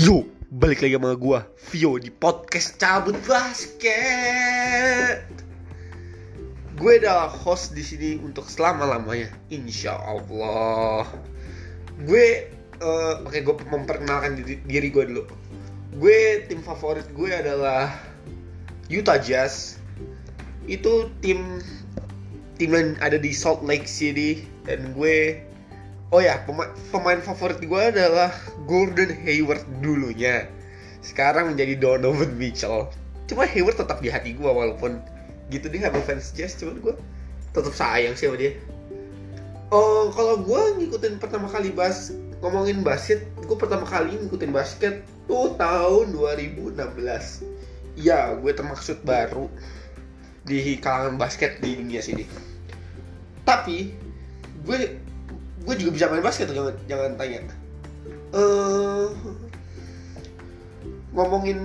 Yo, balik lagi sama gua, Vio di podcast cabut basket. Gue adalah host di sini untuk selama lamanya, insya Allah. Gue, uh, oke, gue memperkenalkan diri, diri gue dulu. Gue tim favorit gue adalah Utah Jazz. Itu tim tim yang ada di Salt Lake City dan gue Oh ya, pemain, pemain favorit gue adalah Gordon Hayward dulunya. Sekarang menjadi Donovan Mitchell. Cuma Hayward tetap di hati gue walaupun gitu dia sama fans Jazz, cuman gue tetap sayang sih sama dia. Oh, kalau gue ngikutin pertama kali bas ngomongin basket, gue pertama kali ngikutin basket tuh tahun 2016. Ya, gue termaksud baru di kalangan basket di dunia sini. Tapi gue gue juga bisa main basket jangan jangan tanya. Uh, ngomongin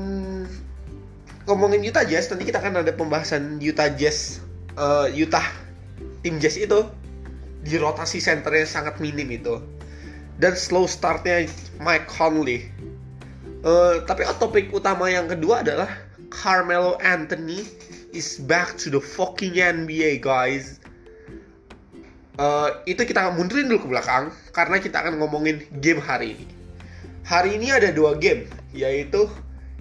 ngomongin Utah Jazz nanti kita akan ada pembahasan Utah Jazz uh, Utah tim Jazz itu di rotasi centernya sangat minim itu. Dan slow startnya Mike Conley. Uh, tapi topik utama yang kedua adalah Carmelo Anthony is back to the fucking NBA guys uh, itu kita mundurin dulu ke belakang karena kita akan ngomongin game hari ini. Hari ini ada dua game, yaitu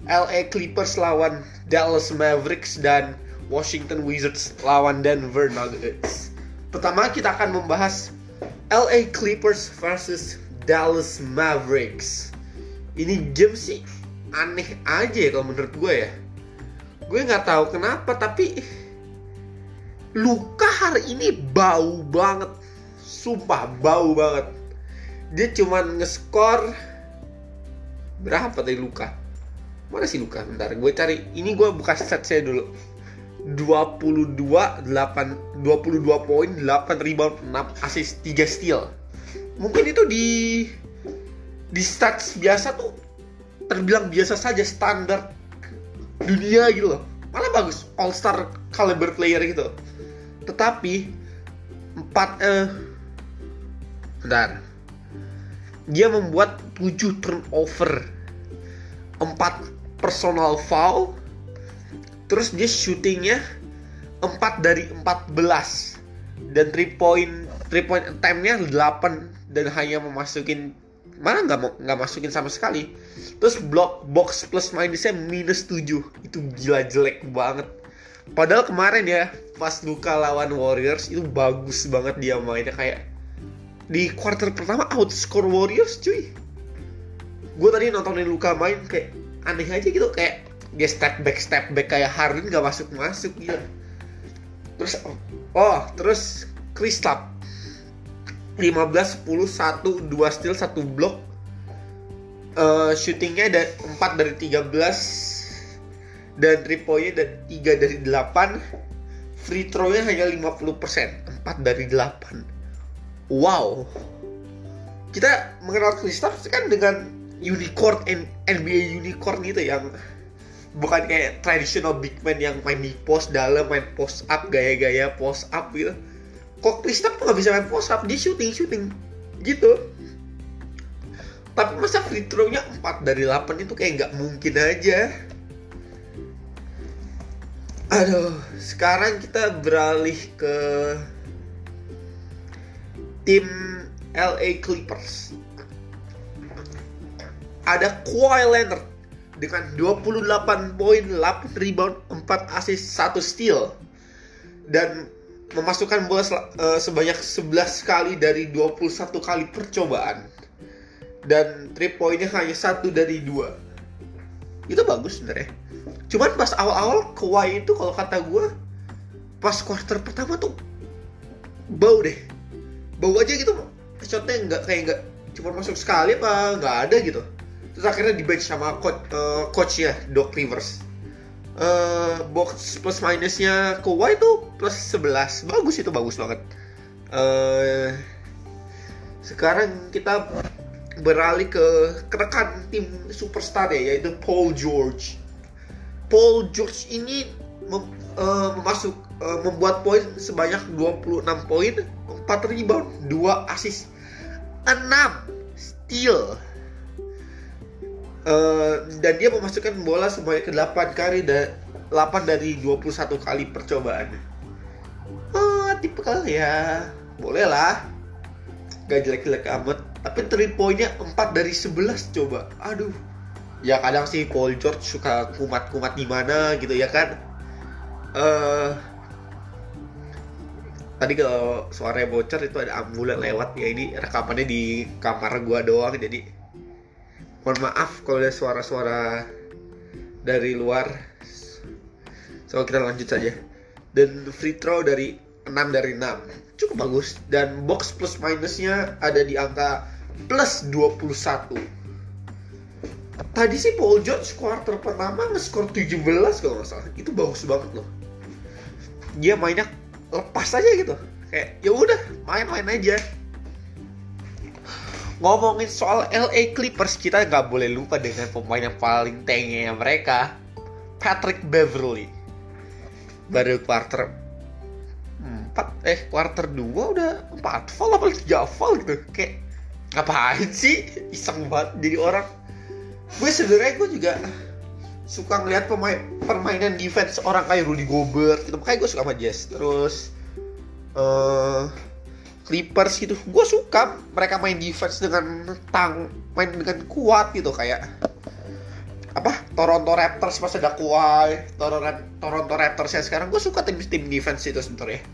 LA Clippers lawan Dallas Mavericks dan Washington Wizards lawan Denver Nuggets. Pertama kita akan membahas LA Clippers versus Dallas Mavericks. Ini game sih aneh aja ya kalau menurut gue ya. Gue nggak tahu kenapa tapi Luka hari ini bau banget. Sumpah bau banget. Dia cuman ngeskor berapa tadi Luka? Mana sih Luka? Bentar, gue cari. Ini gue buka set saya dulu. 22 8 22 poin, 8 rebound, 6 assist, 3 steal. Mungkin itu di di stats biasa tuh terbilang biasa saja standar dunia gitu loh. Malah bagus, all star caliber player gitu tetapi empat eh bentar. Dia membuat 7 turnover. 4 personal foul. Terus dia shootingnya 4 dari 14 dan 3 point 3 point attempt-nya 8 dan hanya memasukin mana nggak mau nggak masukin sama sekali. Terus block box plus minusnya minus 7 itu gila jelek banget Padahal kemarin ya pas Luka lawan Warriors itu bagus banget dia mainnya. Kayak di quarter pertama outscore Warriors cuy. Gue tadi nontonin Luka main kayak aneh aja gitu. Kayak dia step back step back kayak Harden gak masuk masuk gitu. Terus oh terus Kristaps 15 10 1 2 steal 1 block. Uh, shootingnya ada 4 dari 13 dan 3 poinnya dan 3 dari 8 free throw-nya hanya 50% 4 dari 8 wow. Kita mengenal Kristaps kan dengan unicorn NBA unicorn gitu yang bukan kayak traditional big man yang main di post dalam main post up gaya-gaya post up gitu. Kok Kristaps nggak bisa main post up? Dia shooting shooting. Gitu. Tapi masa free throw-nya 4 dari 8 itu kayak nggak mungkin aja Aduh, sekarang kita beralih ke tim LA Clippers. Ada Kawhi Leonard dengan 28 poin, 8 rebound, 4 assist, 1 steal. Dan memasukkan bola uh, sebanyak 11 kali dari 21 kali percobaan. Dan 3 poinnya hanya satu dari dua. Itu bagus sebenarnya cuman pas awal-awal Kawhi itu kalau kata gue pas quarter pertama tuh bau deh. Bau aja gitu shotnya nggak kayak nggak cuma masuk sekali apa nggak ada gitu. Terus akhirnya di bench sama coach uh, coach ya Doc Rivers. Uh, box plus minusnya Kawhi itu plus 11 bagus itu bagus banget. Uh, sekarang kita beralih ke rekan tim superstar ya yaitu Paul George Paul George ini mem, uh, memasuk uh, membuat poin sebanyak 26 poin, 4 rebound, 2 assist, 6 steal. Uh, dan dia memasukkan bola sebanyak 8 kali dan 8 dari 21 kali percobaan. Oh, tipe kali ya. Boleh lah. Gak jelek-jelek amat. Tapi 3 poinnya 4 dari 11 coba. Aduh. Ya kadang sih Paul George suka kumat-kumat di mana gitu ya kan. Uh, tadi kalau suaranya bocor itu ada ambulan lewat ya ini rekamannya di kamar gua doang jadi mohon maaf kalau ada suara-suara dari luar. So kita lanjut saja. Dan free throw dari 6 dari 6 cukup bagus. Dan box plus minusnya ada di angka plus 21 tadi sih Paul George quarter pertama nge-score 17 kalau nggak salah. Itu bagus banget loh. Dia mainnya lepas aja gitu. Kayak ya udah main-main aja. Ngomongin soal LA Clippers kita nggak boleh lupa dengan pemain yang paling tenge mereka Patrick Beverly. Baru quarter 4 eh quarter 2 udah 4 fall apa 3 fall gitu. Kayak ngapain sih? Iseng banget jadi orang gue sebenarnya gue juga suka ngeliat pemain permainan defense orang kayak Rudy Gobert gitu. Makanya gue suka sama Jazz. Terus uh, Clippers gitu. Gue suka mereka main defense dengan tang main dengan kuat gitu kayak apa Toronto Raptors pas ada Kawhi Toronto Toronto Raptors ya sekarang. Gue suka tim tim defense itu sebenarnya.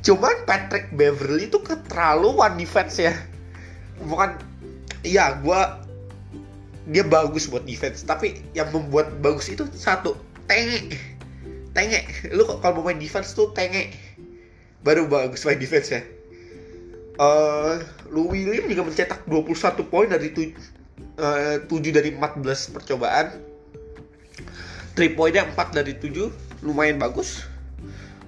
Cuman Patrick Beverly itu keterlaluan defense ya bukan iya gue dia bagus buat defense. Tapi yang membuat bagus itu satu tenge. Tenge. Lu kalau mau main defense tuh tenge. Baru bagus main defense ya uh, Lou William juga mencetak 21 poin dari tu, uh, 7 dari 14 percobaan. 3 poinnya 4 dari 7 lumayan bagus.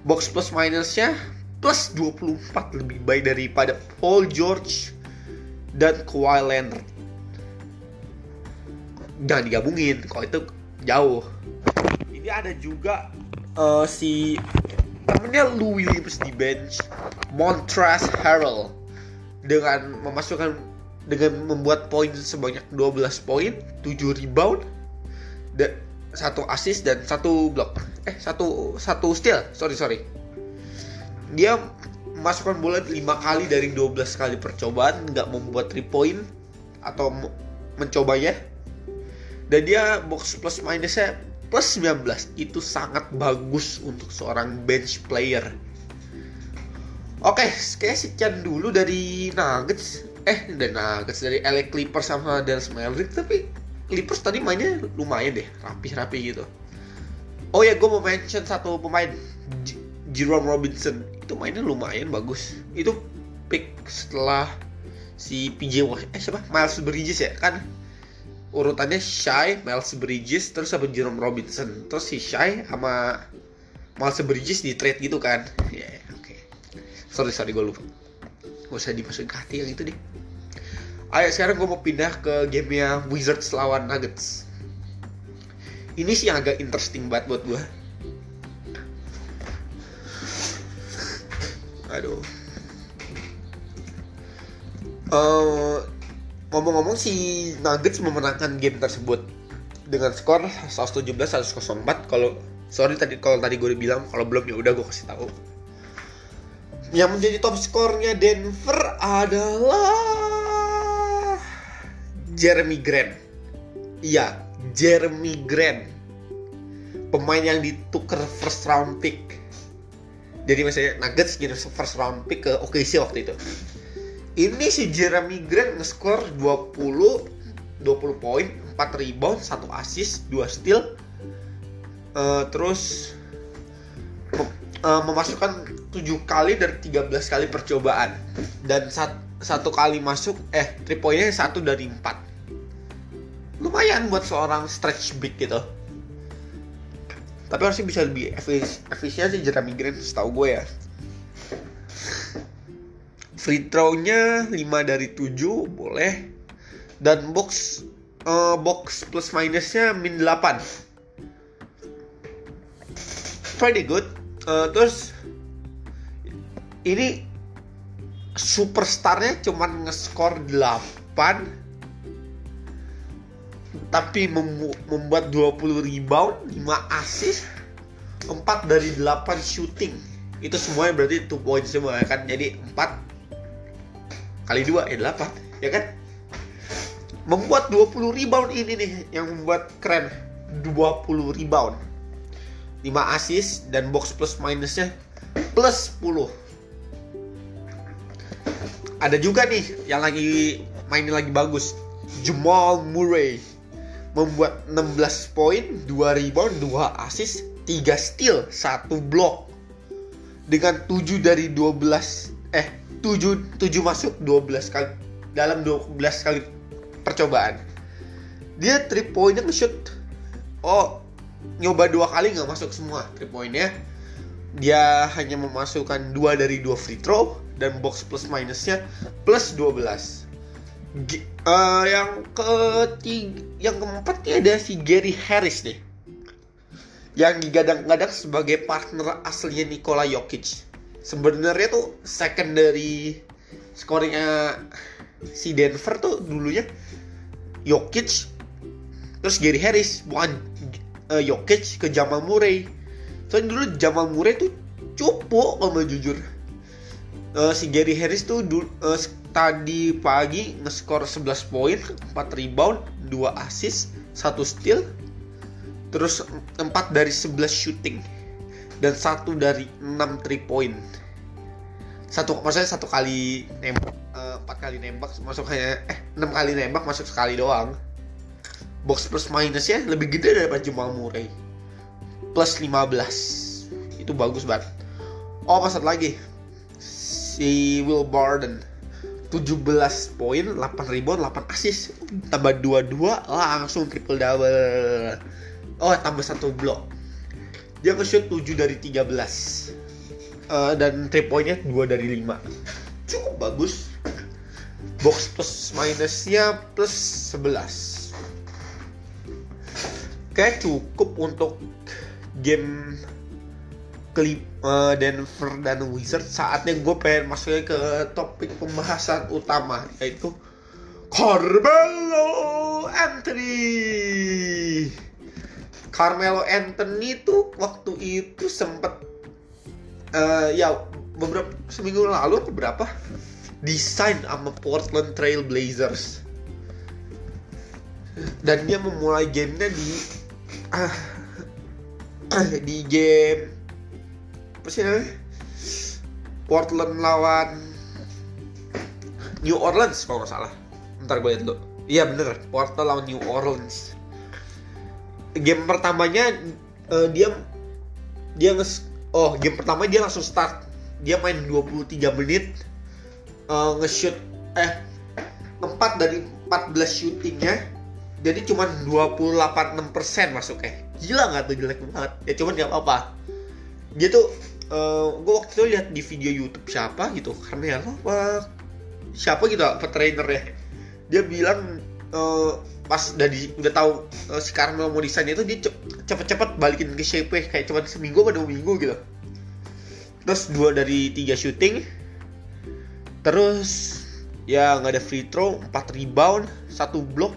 Box plus minusnya plus 24 lebih baik daripada Paul George dan Kawhi Leonard jangan digabungin. Kalau itu jauh. Ini ada juga uh, si temennya Lou Williams di bench Montrezl Harrell dengan memasukkan dengan membuat poin sebanyak 12 poin 7 rebound dan satu assist dan satu block. Eh satu satu steal. Sorry sorry. Dia masukkan bola 5 kali dari 12 kali percobaan nggak membuat 3 point atau mencobanya dan dia box plus minusnya plus 19 itu sangat bagus untuk seorang bench player. Oke kayak sekian dulu dari Nuggets. Eh dari Nuggets dari LA Clippers sama Dallas Mavericks. Tapi Clippers tadi mainnya lumayan deh rapi-rapi gitu. Oh ya gue mau mention satu pemain. J Jerome Robinson. Itu mainnya lumayan bagus. Itu pick setelah si PJ eh siapa? Miles Bridges ya kan urutannya Shy, Miles Bridges, terus sama Jerome Robinson. Terus si Shy sama Miles Bridges di trade gitu kan. Ya, yeah, oke. Okay. Sorry, sorry gue lupa. Gak usah dimasukin ke hati yang itu deh. Ayo sekarang gue mau pindah ke gamenya Wizards lawan Nuggets. Ini sih yang agak interesting banget buat gue. Aduh. Uh, ngomong-ngomong si Nuggets memenangkan game tersebut dengan skor 117-104 kalau sorry tadi kalau tadi gue bilang kalau belum ya udah gue kasih tahu. Yang menjadi top skornya Denver adalah Jeremy Grant. Iya Jeremy Grant. Pemain yang ditukar first round pick. Jadi misalnya Nuggets gitu first round pick ke OKC waktu itu ini si Jeremy Grant nge-score 20 20 poin, 4 rebound, 1 assist, 2 steal. Uh, terus uh, memasukkan 7 kali dari 13 kali percobaan dan sat, satu kali masuk eh 3 poinnya satu dari 4. Lumayan buat seorang stretch big gitu. Tapi harusnya bisa lebih efisien sih Jeremy Grant setahu gue ya free throw-nya 5 dari 7 boleh. Dan box uh, box plus minusnya min 8 pretty good. Uh, terus ini superstarnya cuman nge-score 8 tapi mem- membuat 20 rebound 5 assist 4 dari 8 shooting. Itu semuanya berarti 2 point semua ya kan? Jadi 4 kali 2 ya 8 ya kan? Membuat 20 rebound ini nih yang membuat keren. 20 rebound. 5 assist dan box plus minusnya plus 10 ada juga nih yang lagi main lagi bagus. Jamal Murray membuat 16 poin 2 rebound 2 assist 3 steal 1 block. Dengan 7 dari 12 eh 7 7 masuk 12 kali dalam 12 kali percobaan. Dia 3 poinnya nge-shoot. Oh nyoba dua kali nggak masuk semua 3 poinnya dia hanya memasukkan 2 dari 2 free throw dan box plus minusnya plus 12 G uh, yang ketiga yang keempat nih ada si Gary Harris nih. Yang digadang-gadang sebagai partner aslinya Nikola Jokic sebenarnya tuh secondary scoringnya si Denver tuh dulunya Jokic terus Gary Harris bukan uh, Jokic ke Jamal Murray. Soalnya dulu Jamal Murray tuh cupu kalau jujur. Uh, si Gary Harris tuh dulu, uh, tadi pagi ngeskor 11 poin 4 rebound 2 assist 1 steal terus 4 dari 11 shooting dan satu dari 6 3 point. Satu maksudnya satu kali nembak uh, empat kali nembak masuk kayak eh enam kali nembak masuk sekali doang. Box plus minusnya lebih gede daripada Jamal Murray. Plus 15 itu bagus banget. Oh pas lagi? Si Will Barden. 17 poin 8 rebound 8 assist. Tambah 22 langsung triple double. Oh tambah satu block dia nge-shoot 7 dari 13 uh, dan 3 poinnya 2 dari 5 cukup bagus. Box plus minusnya plus 11 kayak cukup untuk game klip uh, Denver dan Wizards. Saatnya gue pengen masuk ke topik pembahasan utama yaitu Carmelo Anthony Carmelo Anthony tuh waktu itu sempet uh, ya beberapa seminggu lalu atau berapa desain sama Portland Trail Blazers. Dan dia memulai gamenya di uh, di game apa sih namanya? Portland lawan New Orleans kalau nggak salah. Ntar gue lihat dulu. Iya bener. Portland lawan New Orleans game pertamanya uh, dia dia nges oh game pertama dia langsung start. Dia main 23 menit uh, nge-shoot eh 4 dari 14 shootingnya. Jadi cuma 28,6% masuknya gila nggak tuh jelek banget. Ya cuman nggak apa-apa. Dia tuh uh, gue waktu itu lihat di video YouTube siapa gitu. Karena ya apa siapa gitu apa trainer ya dia bilang uh, pas udah di udah tahu uh, si Carmel mau desain itu dia cepet-cepet balikin ke shape kayak cuma seminggu atau dua minggu gitu. Terus dua dari tiga shooting. Terus ya nggak ada free throw 4 rebound satu block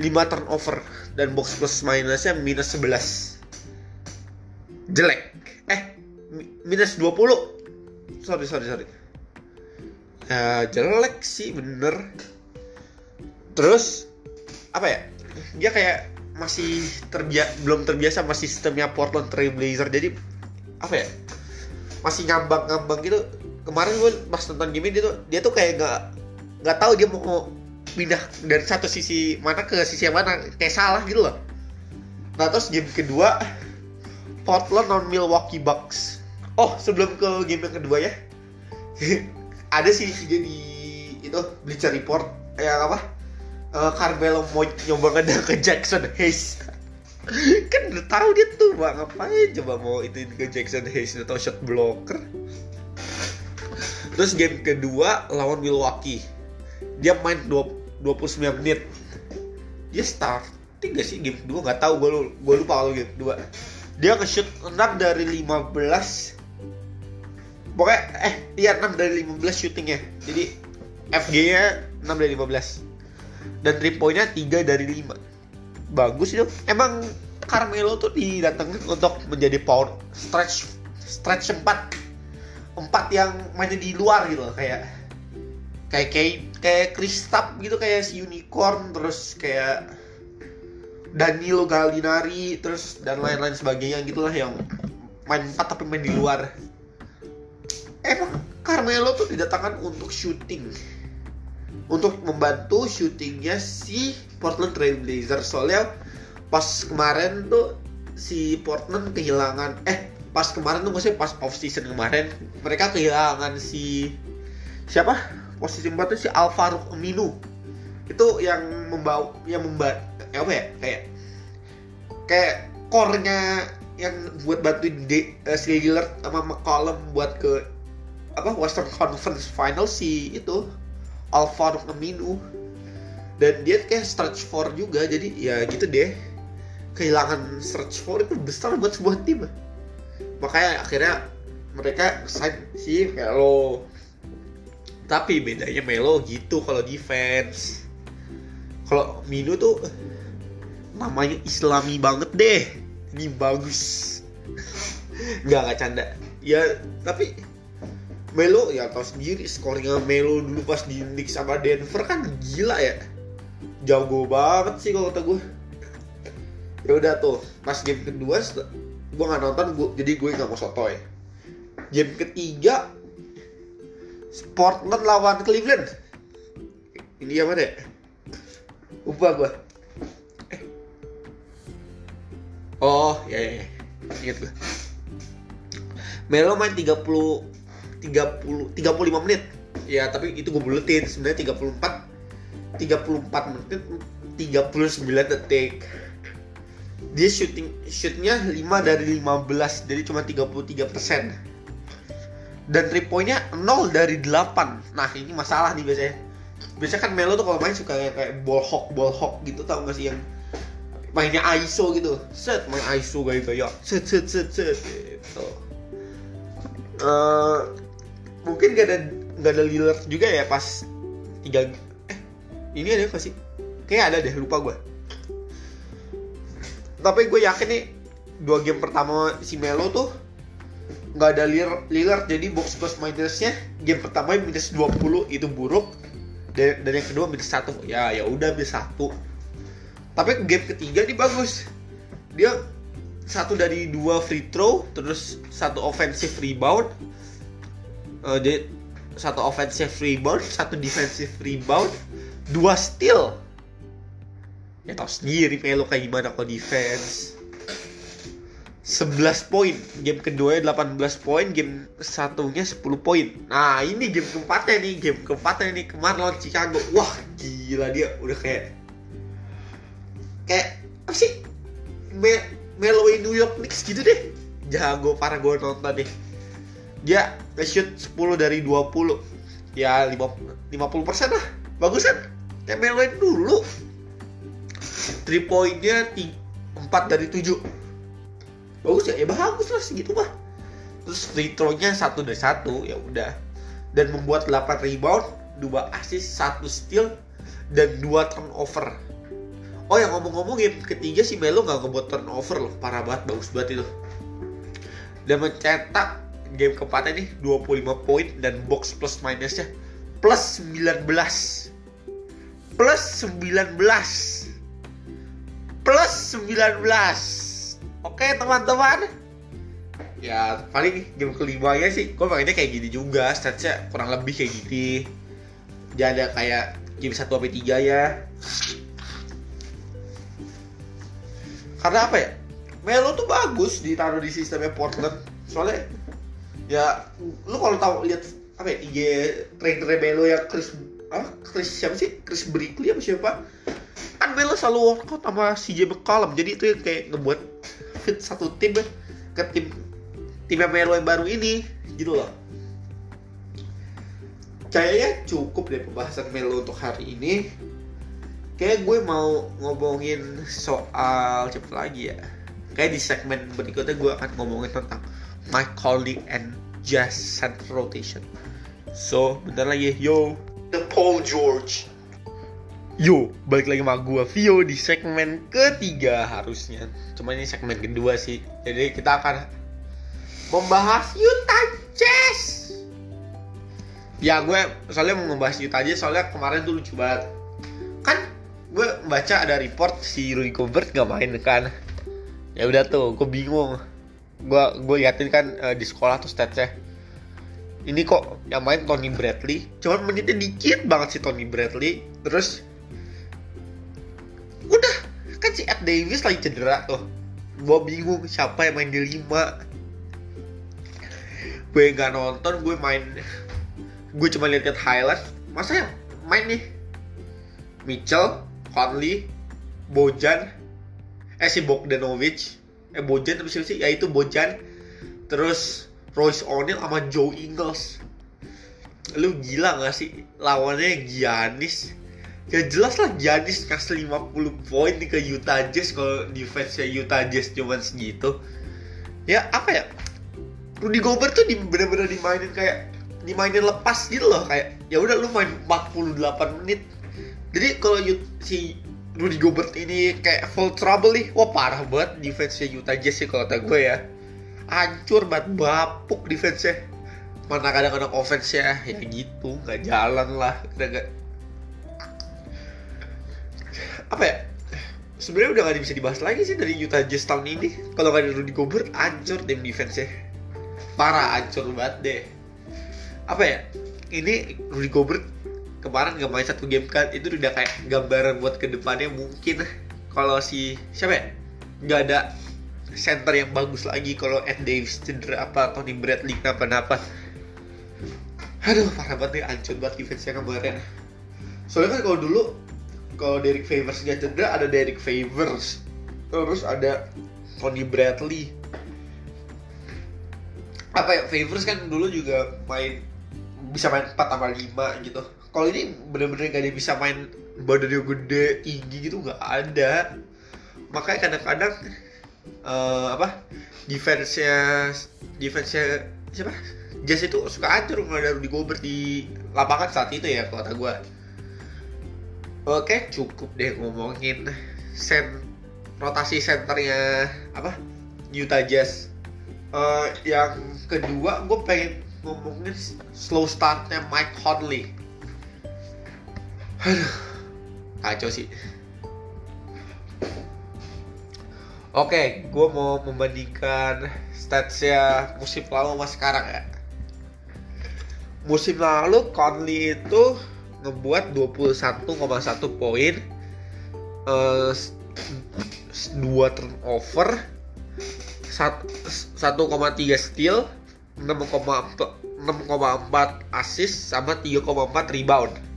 5 turnover. Dan box plus minusnya minus 11 jelek. Eh minus 20 sorry sorry sorry. Ya jelek sih bener terus apa ya? Dia kayak masih terbiasa belum terbiasa sama sistemnya Portland Trail Blazer jadi apa ya? Masih ngambang-ngambang gitu. Kemarin gue pas nonton game dia tuh dia tuh kayak nggak nggak tahu dia mau pindah dari satu sisi mana ke sisi yang mana. Kayak salah gitu loh. Nah terus game kedua Portland non Milwaukee Bucks. Oh sebelum ke game yang kedua ya. Ada sih dia di itu Bleacher Report yang apa uh, Carmelo mau nyoba ngedang ke Jackson Hayes. Kan udah tahu dia tuh bang ngapain. Coba mau itu ke Jackson Hayes atau shot blocker. Terus game kedua lawan Milwaukee. Dia main 20, 29 menit. Dia starting gak sih game kedua? Nggak tahu gue gue lupa kalau game kedua. Dia nge-shoot 6 dari 15 pokoknya eh iya 6 dari 15 shootingnya. Jadi FG nya 6 dari 15 dan 3 poinnya 3 dari 5 bagus itu. Emang Carmelo tuh didatengin untuk menjadi power stretch stretch empat. Empat yang mainnya di luar gitu kayak kayak kayak kayak Kristap gitu kayak si unicorn terus kayak Danilo Gallinari terus dan lain-lain sebagainya gitulah yang main empat tapi main di luar. Emang Carmelo tuh didatangkan untuk shooting untuk membantu syutingnya si Portland Trail Blazers. Soalnya pas kemarin tuh si Portland kehilangan eh pas kemarin tuh maksudnya pas off season kemarin mereka kehilangan si siapa? Posisi empat tuh si Alvaro Aminu. Itu yang membawa yang membuat ya apa ya? Kayak kayak core-nya yang buat bantuin de, uh, si Lillard sama McCollum buat ke apa Western Conference Final si itu Alvaro Aminu dan dia kayak stretch four juga jadi ya gitu deh. Kehilangan stretch four itu besar buat sebuah tim. Makanya akhirnya mereka sign si Melo. Tapi bedanya Melo gitu kalau defense. Kalau Minu tuh namanya islami banget deh. Ini bagus. Nggak nggak canda. Ya tapi Melo ya tau sendiri skornya Melo dulu pas di Knicks sama Denver kan gila ya. Jago banget sih kalau kata gue ya udah tuh pas game kedua gue nggak nonton gue jadi gue nggak mau sotoy. Game ketiga Portland lawan Cleveland. Ini apa deh? Lupa gue eh. oh ya ya, ya. inget gue Melo main 30 30 35 menit. Ya tapi itu gue buletin sebenarnya 34 34 menit 39 detik. Dia shooting shootnya 5 dari 15 jadi cuma 33 persen. Dan 3 poinnya 0 dari 8 nah ini masalah nih biasanya. Biasanya kan Melo tuh kalau main suka kayak, kayak ball hawk ball hawk gitu tau gak sih yang mainnya ISO gitu. Set main ISO kayak gitu ya set set set set gitu. Uh, mungkin gak ada gak ada Lillard juga ya pas tiga eh ini ada apa sih? Kayak ada deh lupa gue tapi gue yakin nih dua game pertama si Melo tuh nggak ada Lillard jadi box plus minusnya game pertama minus 20 itu buruk. Dan, dan yang kedua minus satu. Ya ya udah minus satu. Tapi game ketiga nih bagus. Dia satu dari dua free throw terus satu offensive rebound uh, dia satu offensive rebound, satu defensive rebound, dua steal. Ya tau sendiri Melo kayak gimana kalau defense. 11 poin, game kedua 18 poin, game satunya 10 poin. Nah ini game keempatnya nih, game keempatnya nih kemarin lawan Chicago. Wah gila dia udah kayak kayak apa sih Me Melo New York Knicks gitu deh. Jago parah gue nonton deh dia nge-shoot 10 dari 20 ya 50 persen lah. Bagus kan? Main dulu. 3 poinnya 4 dari 7 bagus ya? Ya bagus lah segitu mah. Terus free throw-nya 1 dari 1 ya udah. Dan membuat 8 rebound 2 assist 1 steal dan 2 turnover. Oh yang ngomong-ngomong game ketiga si Melo gak ngebuat turnover loh. Parah banget, bagus banget itu. Dan mencetak game keempatnya nih 25 poin dan box plus minusnya plus 19 plus 19 plus 19 oke teman-teman. Ya paling game kelima ya sih. Gue pengennya kayak gini juga statsnya kurang lebih kayak gini. Dia ada kayak game 1 sampai 3 ya. Karena apa ya? Melo tuh bagus ditaruh di sistemnya Portland. Soalnya ya lu kalau tahu lihat apa ya IG trainer Melo ya Chris ah Chris siapa sih? Chris Brickley apa siapa? Kan Melo selalu workout sama CJ McCollum jadi itu yang kayak ngebuat fit satu tim ke tim tim Melo yang baru ini gitu loh. Kayaknya cukup deh pembahasan Melo untuk hari ini. Kayak gue mau ngomongin soal cepet lagi ya? Kayak di segmen berikutnya gue akan ngomongin tentang my colleague and jazz center rotation. So, bentar lagi, yo, the Paul George. Yo, balik lagi sama gue Vio di segmen ketiga harusnya. Cuma ini segmen kedua sih. Jadi kita akan membahas Utah Jazz. Ya gue soalnya mau membahas Utah Jazz soalnya kemarin tuh lucu banget. Kan gue baca ada report si Rudy Gobert gak main kan. Ya udah tuh, gue bingung Gue gue liatin kan uh, di sekolah tuh statsnya. Ini kok yang main Tony Bradley? Cuman menitnya dikit banget sih Tony Bradley. Terus udah kan si Ed Davis lagi cedera tuh. Gue bingung siapa yang main di lima. Gue nggak nonton gue main gue cuma lihat highlight masa yang main nih? Mitchell Conley Bojan eh si Bogdanovic eh Bojan tapi siapa sih? Ya itu Bojan. Terus Royce O'Neal sama Joe Ingles. Lu gila gak sih? Lawannya Giannis. Ya jelas lah Giannis kasih 50 poin ke Utah Jazz kalau defense Utah Jazz cuma segitu. Ya apa ya? Rudy Gobert tuh di, bener-bener dimainin kayak dimainin lepas gitu loh. Kayak ya udah lu main 48 menit. Jadi kalau si Rudy Gobert ini kayak full trouble nih. Wah parah banget defense Utah Jazz sih kalau kata gue ya. Hancur banget bapuk defense-nya. Mana kadang-kadang offense ya gitu nggak jalan lah. Kadang apa ya? Sebenarnya udah gak bisa dibahas lagi sih dari Utah Jazz tahun ini. Kalau gak ada Rudy Gobert ancur tim defense nya parah ancur banget deh. Apa ya? Ini Rudy Gobert kemarin gak main satu game kan itu udah kayak gambaran buat ke depannya mungkin. Kalau si siapa ya? Nggak ada center yang bagus lagi kalau Ed Davis cedera apa Tony Bradley kenapa-napa. Aduh parah banget nih ancur banget defense-nya kemarin. Soalnya kan kalau dulu kalau Derek Favors gak cedera ada Derek Favors. Terus ada Tony Bradley. Apa ya Favors kan dulu juga main bisa main 4 sama 5 gitu kalau ini bener-bener gak ada bisa main badannya gede tinggi gitu gak ada makanya kadang-kadang uh, apa defense-nya defense-nya siapa Jazz itu suka ancur kalau ada Rudy Gobert di lapangan saat itu ya kata gue Oke, cukup deh ngomongin sen rotasi senternya apa Utah Jazz. Uh, yang kedua, gue pengen ngomongin slow startnya Mike Conley. Aduh, kacau sih. Oke, gue mau membandingkan statsnya musim lalu sama sekarang ya. Musim lalu Conley itu ngebuat 21,1 poin uh, 2 turnover 1,3 steal 6,4 assist sama 3,4 rebound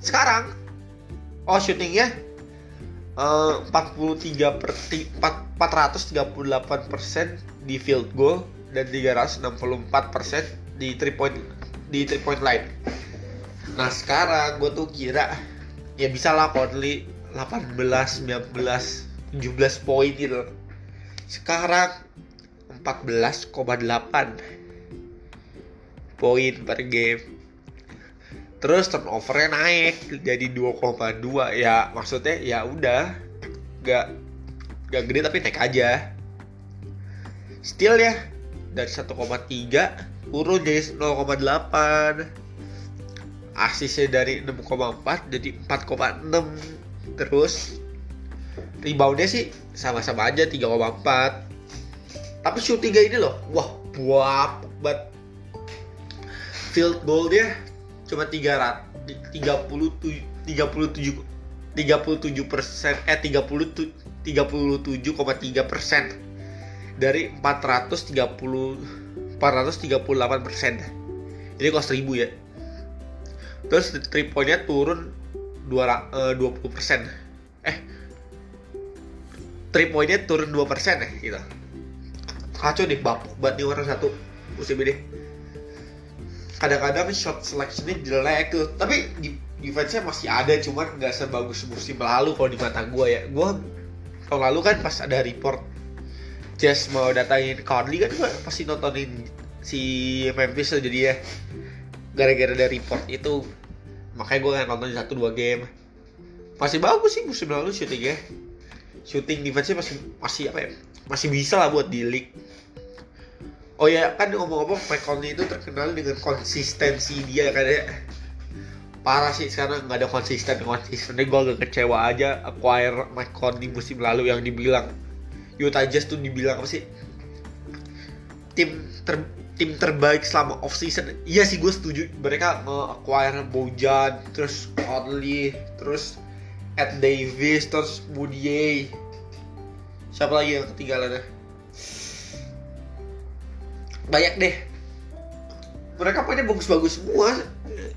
sekarang oh shootingnya uh, 43 per 438 persen di field goal dan 364 persen di three point di three point line Nah sekarang gue tuh kira ya bisa lah Conley 18, 19, 17 poin gitu. Sekarang 14,8 poin per game. Terus turnovernya naik jadi 2,2 ya maksudnya ya udah. Gak gak gede tapi naik aja. Still ya dari 1,3 turun jadi 0,8 asisnya dari 6,4 jadi 4,6 terus. Reboundnya sih sama-sama aja 3,4 tapi shootingnya ini loh wah buap banget. Field goal dia cuma 300 37 37 37 persen eh 30 37,3 persen. Dari 430 438 persen ini kos 1000 ya? Terus three pointnya turun 2, uh, 20 persen. Eh three pointnya turun 2 persen ya gitu. Kacau deh bapuk banget nih orang satu. Musim ini kadang-kadang shot selection ini jelek tuh. Tapi defense-nya masih ada cuman nggak sebagus musim lalu kalau di mata gue ya. Gue tahun lalu kan pas ada report Jazz mau datangin Conley kan gue pasti nontonin si Memphis jadi ya. Gara-gara ada report itu. Makanya gue nonton satu dua game. Masih bagus sih musim lalu shootingnya. Shooting defense masih masih apa ya? Masih bisa lah buat di league oh ya kan ngomong-ngomong Conley itu terkenal dengan konsistensi dia kan ya. Parah sih sekarang nggak ada konsisten konsistennya gue agak kecewa aja acquire Conley musim lalu yang dibilang. Utah Jazz tuh dibilang apa sih? Tim ter tim terbaik selama off season iya sih gue setuju. Mereka nge-acquire Bojan terus Conley terus Ed Davis terus Moody siapa lagi yang ketinggalan banyak deh. Mereka punya bagus-bagus semua.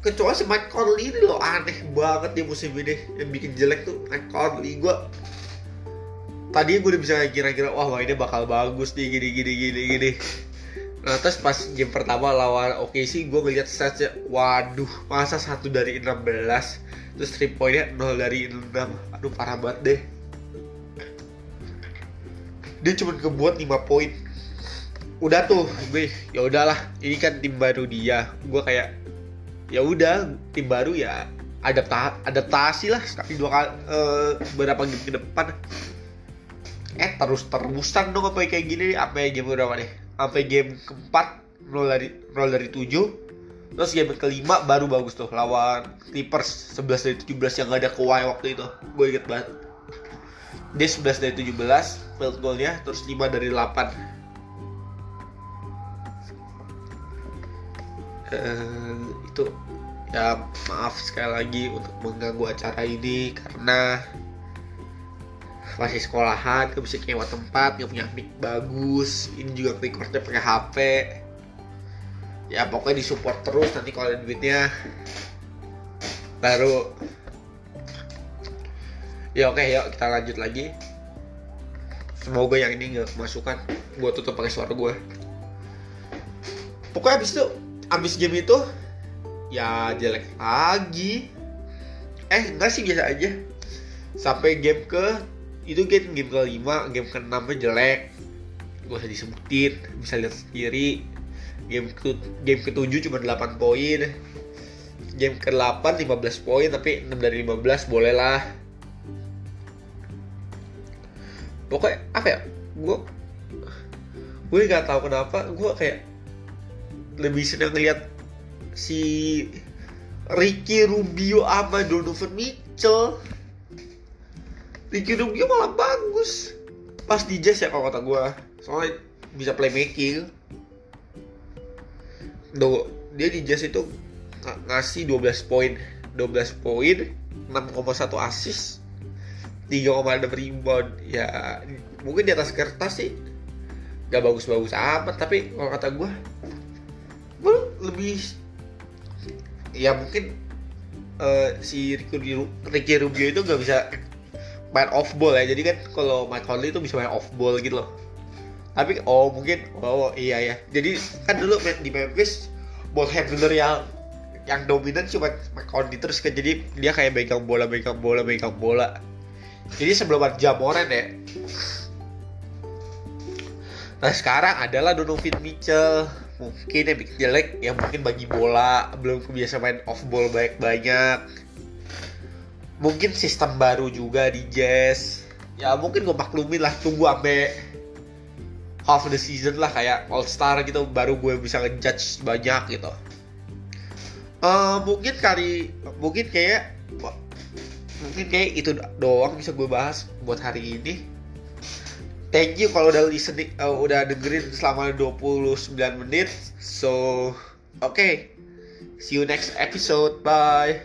Kecuali si Mike Conley ini loh aneh banget di musim ini. Yang bikin jelek tuh Mike Conley. Gue tadi gue udah bisa kira-kira wah ini bakal bagus nih gini gini gini gini. Nah terus pas game pertama lawan sih gue ngeliat statsnya waduh masa satu dari 16 terus three pointnya 0 dari 6 aduh parah banget deh. Dia cuma kebuat 5 poin udah tuh gue ya udahlah. Ini kan tim baru dia. Gue kayak ya udah tim baru ya adapta adaptasi lah. Sekali dua kali uh, beberapa game ke depan. Eh terus terusan dong apa kayak gini apa game berapa nih? Sampai game keempat nol dari nol dari tujuh. Terus game kelima baru bagus tuh lawan Clippers 11 dari 17 yang gak ada Kawhi waktu itu. Gue inget banget. Dia 11 dari 17 field goalnya terus 5 dari 8 uh, itu ya maaf sekali lagi untuk mengganggu acara ini karena masih sekolahan gak bisa nyewa tempat gak punya mic bagus ini juga recordnya pakai HP ya pokoknya disupport terus nanti kalau ada duitnya. Baru. Ya oke yuk kita lanjut lagi. Semoga yang ini nggak kemasukan. Gue tutup pakai suara gue pokoknya abis itu abis game itu ya jelek lagi. Eh enggak sih biasa aja. Sampai game ke itu game game kelima game ke enamnya jelek. Gak usah disebutin bisa lihat sendiri. Game ke game ketujuh cuma 8 poin. Game ke 8 15 poin tapi 6 dari 15 boleh lah. Pokoknya apa ya? Gue gue nggak tahu kenapa gue kayak lebih senang lihat si Ricky Rubio sama Donovan Mitchell. Ricky Rubio malah bagus. Pas di Jazz ya kalau kata gue soalnya bisa playmaking. Do, dia di Jazz itu ng ngasih 12 poin. 12 poin 6,1 assist 3,6 rebound. Ya mungkin di atas kertas sih. Gak bagus-bagus amat tapi kalau kata gue lebih ya mungkin uh, si Ricky, Rubio itu gak bisa main off ball ya. Jadi kan kalau Mike Conley itu bisa main off ball gitu loh. Tapi oh mungkin oh iya ya jadi kan dulu di Memphis ball handler yang yang dominan cuma Mike Conley terus kan. Jadi dia kayak megang bola megang bola megang bola. Jadi sebelum ada Jamoran ya. Nah sekarang adalah Donovan Mitchell mungkin yang bikin jelek ya mungkin bagi bola belum kebiasa main off ball banyak banyak. Mungkin sistem baru juga di Jazz. Ya mungkin gue maklumin lah tunggu sampai half the season lah kayak All Star gitu baru gue bisa ngejudge banyak gitu. Uh, mungkin kali mungkin kayak mungkin kayak itu doang bisa gue bahas buat hari ini thank you kalau udah listening uh, udah dengerin selama 29 menit. So oke okay. see you next episode. Bye